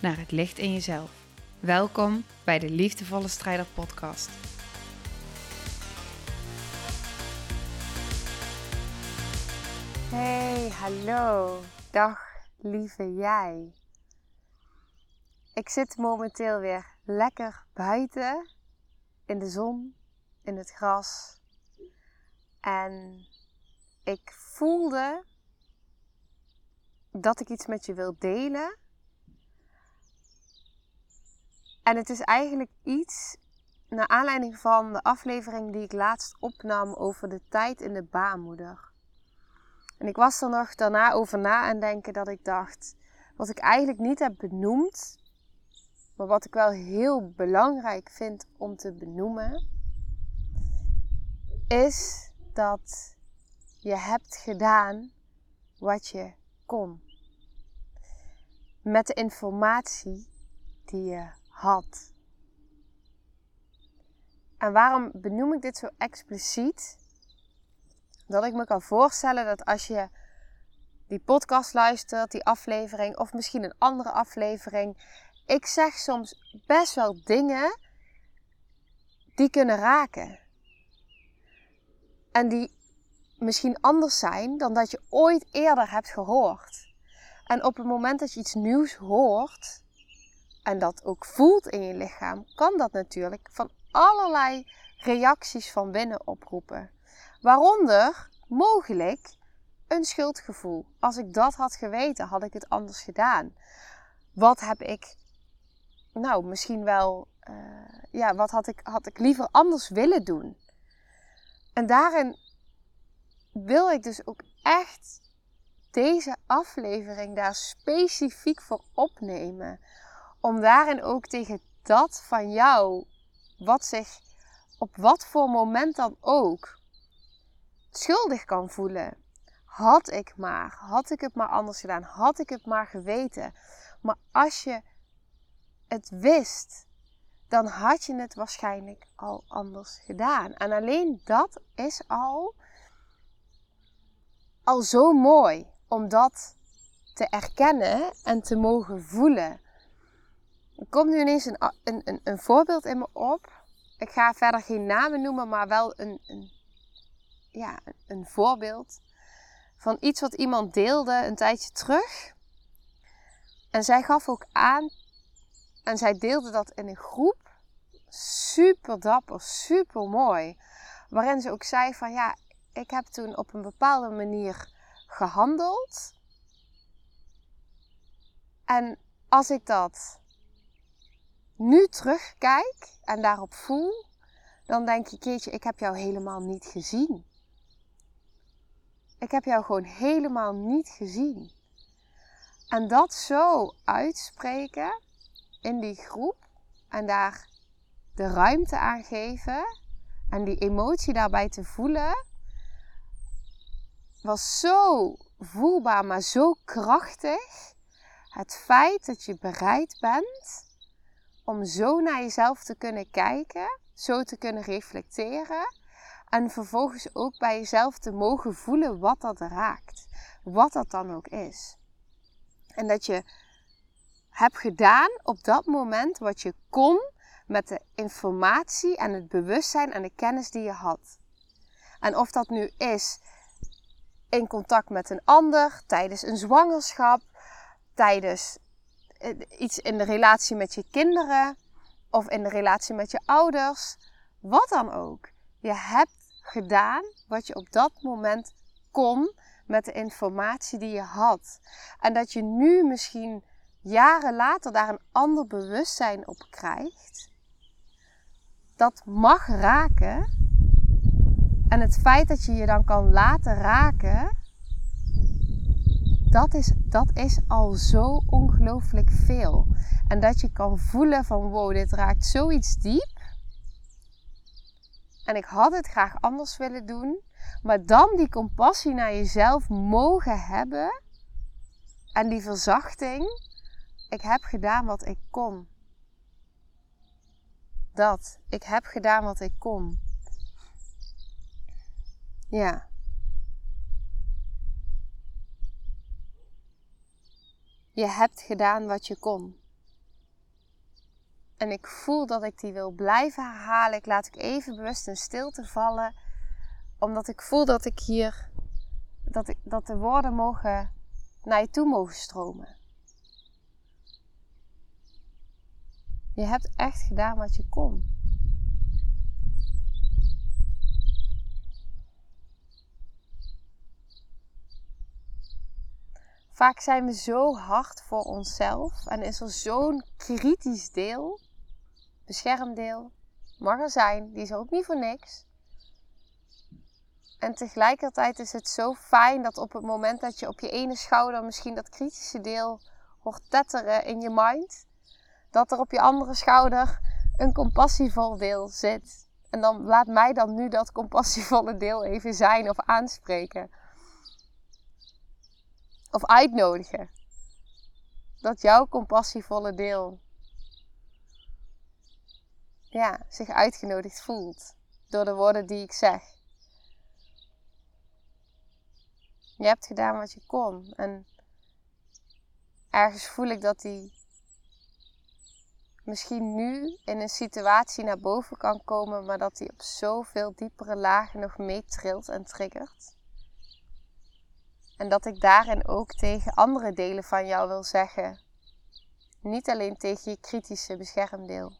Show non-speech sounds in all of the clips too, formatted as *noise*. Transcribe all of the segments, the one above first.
naar het licht in jezelf. Welkom bij de Liefdevolle Strijder Podcast. Hey, hallo. Dag, lieve jij. Ik zit momenteel weer lekker buiten in de zon, in het gras. En ik voelde dat ik iets met je wil delen. En het is eigenlijk iets naar aanleiding van de aflevering die ik laatst opnam over de tijd in de baarmoeder. En ik was er nog daarna over na aan denken dat ik dacht, wat ik eigenlijk niet heb benoemd, maar wat ik wel heel belangrijk vind om te benoemen, is dat je hebt gedaan wat je kon. Met de informatie die je had. En waarom benoem ik dit zo expliciet? Dat ik me kan voorstellen dat als je die podcast luistert, die aflevering, of misschien een andere aflevering, ik zeg soms best wel dingen die kunnen raken. En die misschien anders zijn dan dat je ooit eerder hebt gehoord. En op het moment dat je iets nieuws hoort en dat ook voelt in je lichaam, kan dat natuurlijk van allerlei reacties van binnen oproepen. Waaronder mogelijk een schuldgevoel. Als ik dat had geweten, had ik het anders gedaan. Wat heb ik, nou, misschien wel, uh, ja, wat had ik, had ik liever anders willen doen? En daarin wil ik dus ook echt deze aflevering daar specifiek voor opnemen. Om daarin ook tegen dat van jou, wat zich op wat voor moment dan ook schuldig kan voelen. Had ik maar, had ik het maar anders gedaan, had ik het maar geweten. Maar als je het wist, dan had je het waarschijnlijk al anders gedaan. En alleen dat is al, al zo mooi om dat te erkennen en te mogen voelen. Er komt nu ineens een, een, een, voorbeeld in me op. Ik ga verder geen namen noemen, maar wel een, een ja, een voorbeeld van iets wat iemand deelde een tijdje terug. En zij gaf ook aan, en zij deelde dat in een groep, super dapper, super mooi. Waarin ze ook zei van ja, ik heb toen op een bepaalde manier gehandeld. En als ik dat nu terugkijk en daarop voel, dan denk ik, keertje, ik heb jou helemaal niet gezien. Ik heb jou gewoon helemaal niet gezien. En dat zo uitspreken in die groep en daar de ruimte aan geven en die emotie daarbij te voelen, was zo voelbaar, maar zo krachtig. Het feit dat je bereid bent om zo naar jezelf te kunnen kijken, zo te kunnen reflecteren en vervolgens ook bij jezelf te mogen voelen wat dat raakt. Wat dat dan ook is. En dat je hebt gedaan op dat moment wat je kon met de informatie en het bewustzijn en de kennis die je had. En of dat nu is in contact met een ander, tijdens een zwangerschap, tijdens iets in de relatie met je kinderen of in de relatie met je ouders, wat dan ook. Je hebt gedaan wat je op dat moment kon met de informatie die je had. En dat je nu misschien jaren later daar een ander bewustzijn op krijgt. Dat mag raken. En het feit dat je je dan kan laten raken, dat is, dat is al zo ongelooflijk veel. En dat je kan voelen van wow, dit raakt zoiets diep. En ik had het graag anders willen doen. Maar dan die compassie naar jezelf mogen hebben. En die verzachting. Ik heb gedaan wat ik kon. Dat. Ik heb gedaan wat ik kon. Ja. Je hebt gedaan wat je kon. En ik voel dat ik die wil blijven herhalen. Ik laat ik even bewust in stilte vallen. Omdat ik voel dat ik hier. Dat, dat de woorden mogen naar je toe mogen stromen. Je hebt echt gedaan wat je kon. Vaak zijn we zo hard voor onszelf en is er zo'n kritisch deel, beschermdeel, mag er zijn, die is ook niet voor niks. En tegelijkertijd is het zo fijn dat op het moment dat je op je ene schouder misschien dat kritische deel hoort tetteren in je mind, dat er op je andere schouder een compassievol deel zit. En dan laat mij dan nu dat compassievolle deel even zijn of aanspreken. Of uitnodigen. Dat jouw compassievolle deel ja, zich uitgenodigd voelt door de woorden die ik zeg. Je hebt gedaan wat je kon. En ergens voel ik dat die misschien nu in een situatie naar boven kan komen, maar dat die op zoveel diepere lagen nog meetrilt en triggert. En dat ik daarin ook tegen andere delen van jou wil zeggen. Niet alleen tegen je kritische beschermdeel,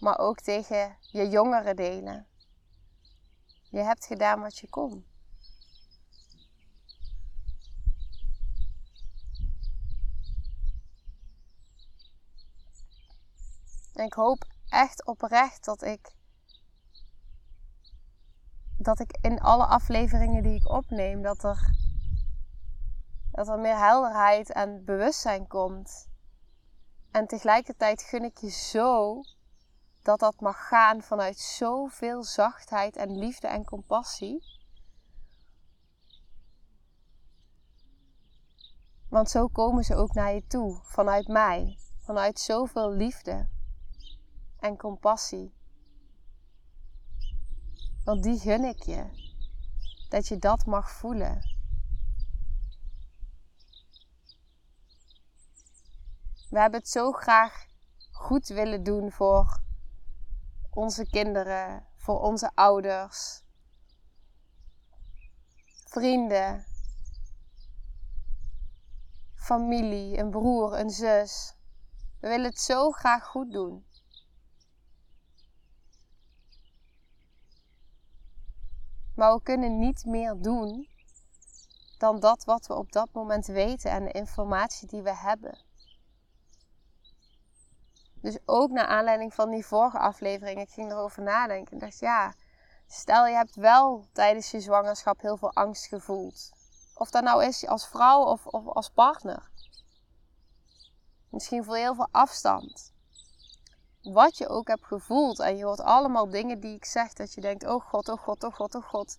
maar ook tegen je jongere delen. Je hebt gedaan wat je kon. En ik hoop echt oprecht dat ik dat ik in alle afleveringen die ik opneem, dat er, dat er meer helderheid en bewustzijn komt. En tegelijkertijd gun ik je zo dat dat mag gaan vanuit zoveel zachtheid en liefde en compassie. Want zo komen ze ook naar je toe, vanuit mij, vanuit zoveel liefde en compassie. Want die gun ik je. Dat je dat mag voelen. We hebben het zo graag goed willen doen voor onze kinderen, voor onze ouders, vrienden, familie, een broer, een zus. We willen het zo graag goed doen. Maar we kunnen niet meer doen dan dat wat we op dat moment weten en de informatie die we hebben. Dus ook naar aanleiding van die vorige aflevering, ik ging erover nadenken en dacht ja, stel je hebt wel tijdens je zwangerschap heel veel angst gevoeld. Of dat nou is als vrouw of, of als partner. Misschien je heel veel afstand wat je ook hebt gevoeld. En je hoort allemaal dingen die ik zeg dat je denkt: oh god, oh god, oh god, oh god.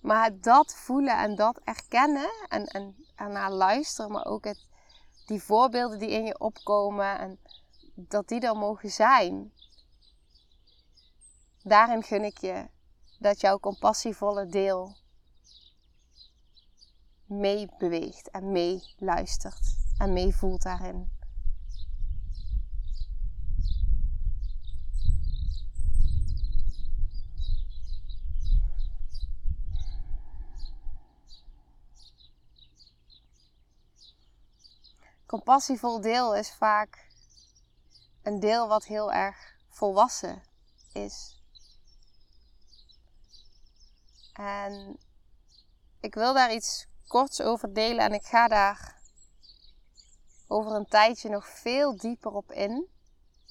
Maar dat voelen en dat erkennen en, en ernaar luisteren, maar ook het, die voorbeelden die in je opkomen en dat die er mogen zijn. Daarin gun ik je dat jouw compassievolle deel meebeweegt en meeluistert en meevoelt daarin. Compassievol deel is vaak een deel wat heel erg volwassen is. En ik wil daar iets korts over delen en ik ga daar over een tijdje nog veel dieper op in.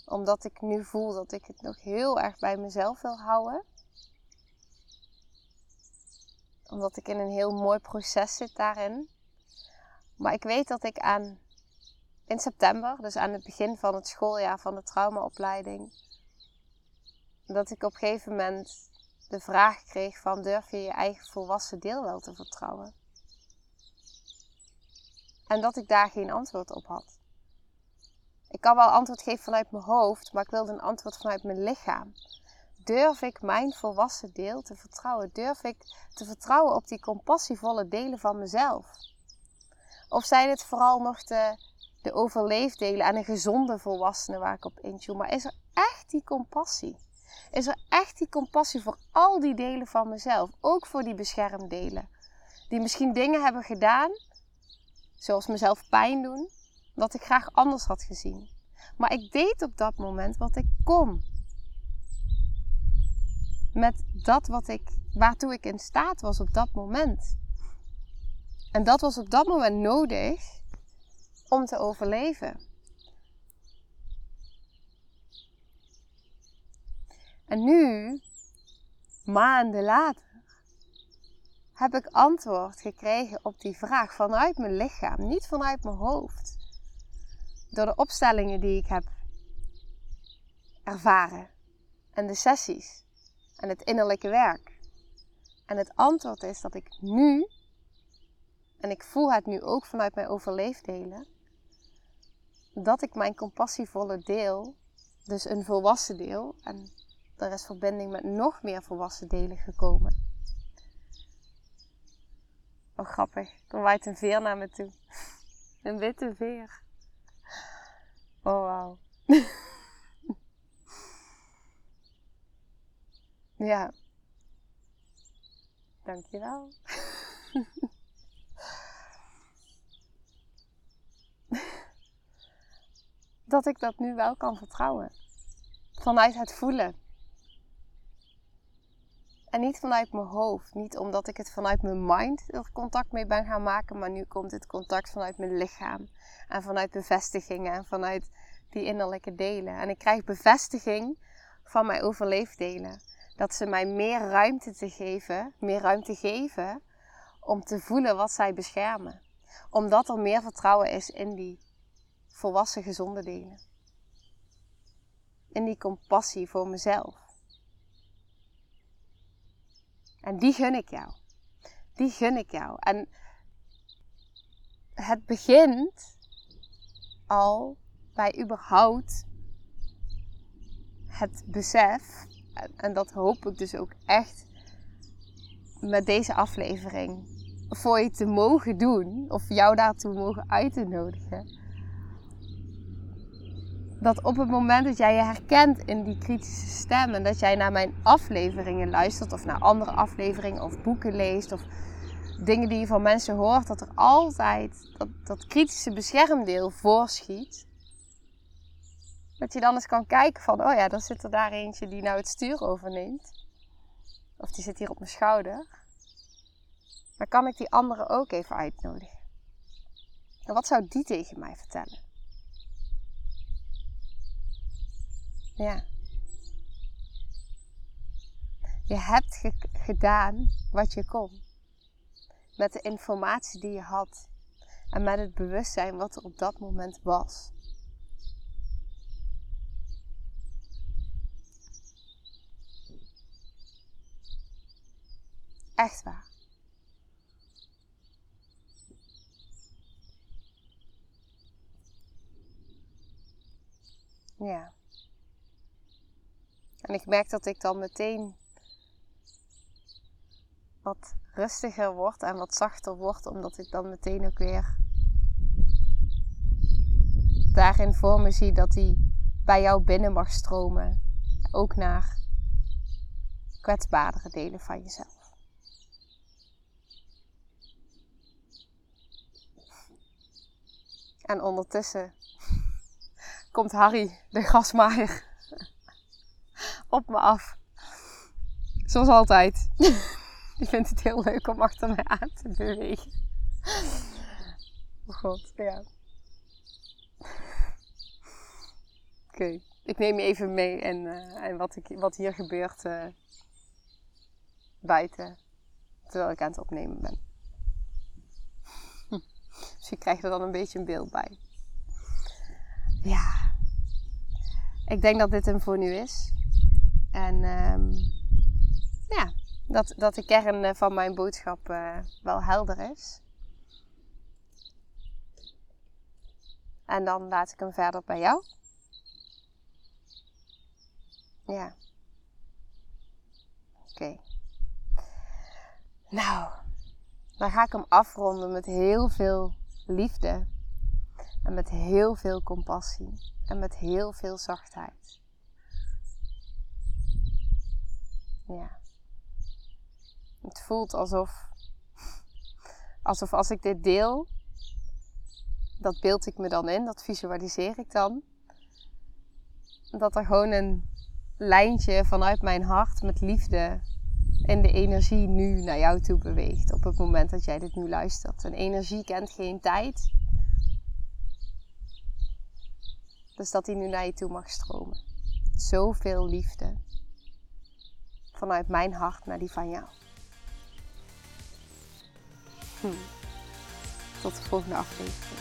Omdat ik nu voel dat ik het nog heel erg bij mezelf wil houden. Omdat ik in een heel mooi proces zit daarin. Maar ik weet dat ik aan in september, dus aan het begin van het schooljaar van de traumaopleiding, dat ik op een gegeven moment de vraag kreeg van durf je je eigen volwassen deel wel te vertrouwen? En dat ik daar geen antwoord op had. Ik kan wel antwoord geven vanuit mijn hoofd, maar ik wilde een antwoord vanuit mijn lichaam. Durf ik mijn volwassen deel te vertrouwen? Durf ik te vertrouwen op die compassievolle delen van mezelf? Of zijn het vooral nog de, de overleefdelen en een gezonde volwassene waar ik op intune? Maar is er echt die compassie? Is er echt die compassie voor al die delen van mezelf? Ook voor die beschermdelen. Die misschien dingen hebben gedaan, zoals mezelf pijn doen, wat ik graag anders had gezien. Maar ik deed op dat moment wat ik kon. Met dat wat ik, waartoe ik in staat was op dat moment. En dat was op dat moment nodig om te overleven. En nu, maanden later, heb ik antwoord gekregen op die vraag vanuit mijn lichaam, niet vanuit mijn hoofd. Door de opstellingen die ik heb ervaren en de sessies en het innerlijke werk. En het antwoord is dat ik nu, en ik voel het nu ook vanuit mijn overleefdelen, dat ik mijn compassievolle deel, dus een volwassen deel, en er is verbinding met nog meer volwassen delen gekomen. Oh, grappig. Er waait een veer naar me toe. *laughs* Een witte veer. Oh, wauw. *laughs* ja. Dankjewel. *laughs* dat ik dat nu wel kan vertrouwen. Vanuit het voelen. En niet vanuit mijn hoofd. Niet omdat ik het vanuit mijn mind er contact mee ben gaan maken. Maar nu komt het contact vanuit mijn lichaam. En vanuit bevestigingen. En vanuit die innerlijke delen. En ik krijg bevestiging van mijn overleefdelen. Dat ze mij meer ruimte te geven. Meer ruimte geven. Om te voelen wat zij beschermen. Omdat er meer vertrouwen is in die volwassen gezonde delen. In die compassie voor mezelf. En die gun ik jou. Die gun ik jou. En het begint al bij überhaupt het besef, en dat hoop ik dus ook echt met deze aflevering voor je te mogen doen, of jou daartoe mogen uit te nodigen dat op het moment dat jij je herkent in die kritische stem en dat jij naar mijn afleveringen luistert of naar andere afleveringen of boeken leest of dingen die je van mensen hoort, dat er altijd dat, dat kritische beschermdeel voorschiet. Dat je dan eens kan kijken van, oh ja, dan zit er daar eentje die nou het stuur overneemt. Of die zit hier op mijn schouder. Maar kan ik die andere ook even uitnodigen? En wat zou die tegen mij vertellen? Ja. Je hebt gedaan wat je kon. Met de informatie die je had. En met het bewustzijn wat er op dat moment was. Echt waar. Ja. En ik merk dat ik dan meteen wat rustiger word en wat zachter word, omdat ik dan meteen ook weer daarin voor me zie dat die bij jou binnen mag stromen. Ook naar kwetsbaardere delen van jezelf. En ondertussen *laughs* komt Harry, de gasmaaier, op me af. Zoals altijd. *laughs* Die vindt het heel leuk om achter mij aan te bewegen. Oh god, ja. Oké, ik neem je even mee en, uh, en wat, ik, wat hier gebeurt uh, buiten. terwijl ik aan het opnemen ben. Krijg *laughs* je er dan een beetje een beeld bij. Ja, ik denk dat dit hem voor nu is. En um, ja, dat, dat de kern eh, van mijn boodschap uh, wel helder is. En dan laat ik hem verder bij jou. Ja. Oké. Nou, dan ga ik hem afronden met heel veel liefde. En met heel veel compassie. En met heel veel zachtheid. Ja. Het voelt alsof, alsof als ik dit deel, dat beeld ik me dan in, dat visualiseer ik dan. Dat er gewoon een lijntje vanuit mijn hart met liefde in de energie nu naar jou toe beweegt. Op het moment dat jij dit nu luistert. En energie kent geen tijd. Dus dat die nu naar je toe mag stromen. Zoveel liefde. Vanuit mijn hart naar die van jou. Hm. Tot de volgende aflevering.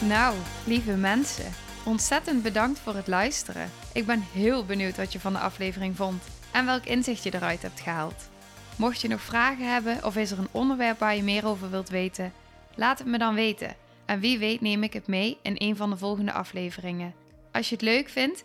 Nou, lieve mensen, ontzettend bedankt voor het luisteren. Ik ben heel benieuwd wat je van de aflevering vond en welk inzicht je eruit hebt gehaald. Mocht je nog vragen hebben of is er een onderwerp waar je meer over wilt weten, laat het me dan weten. En wie weet neem ik het mee in een van de volgende afleveringen. Als je het leuk vindt,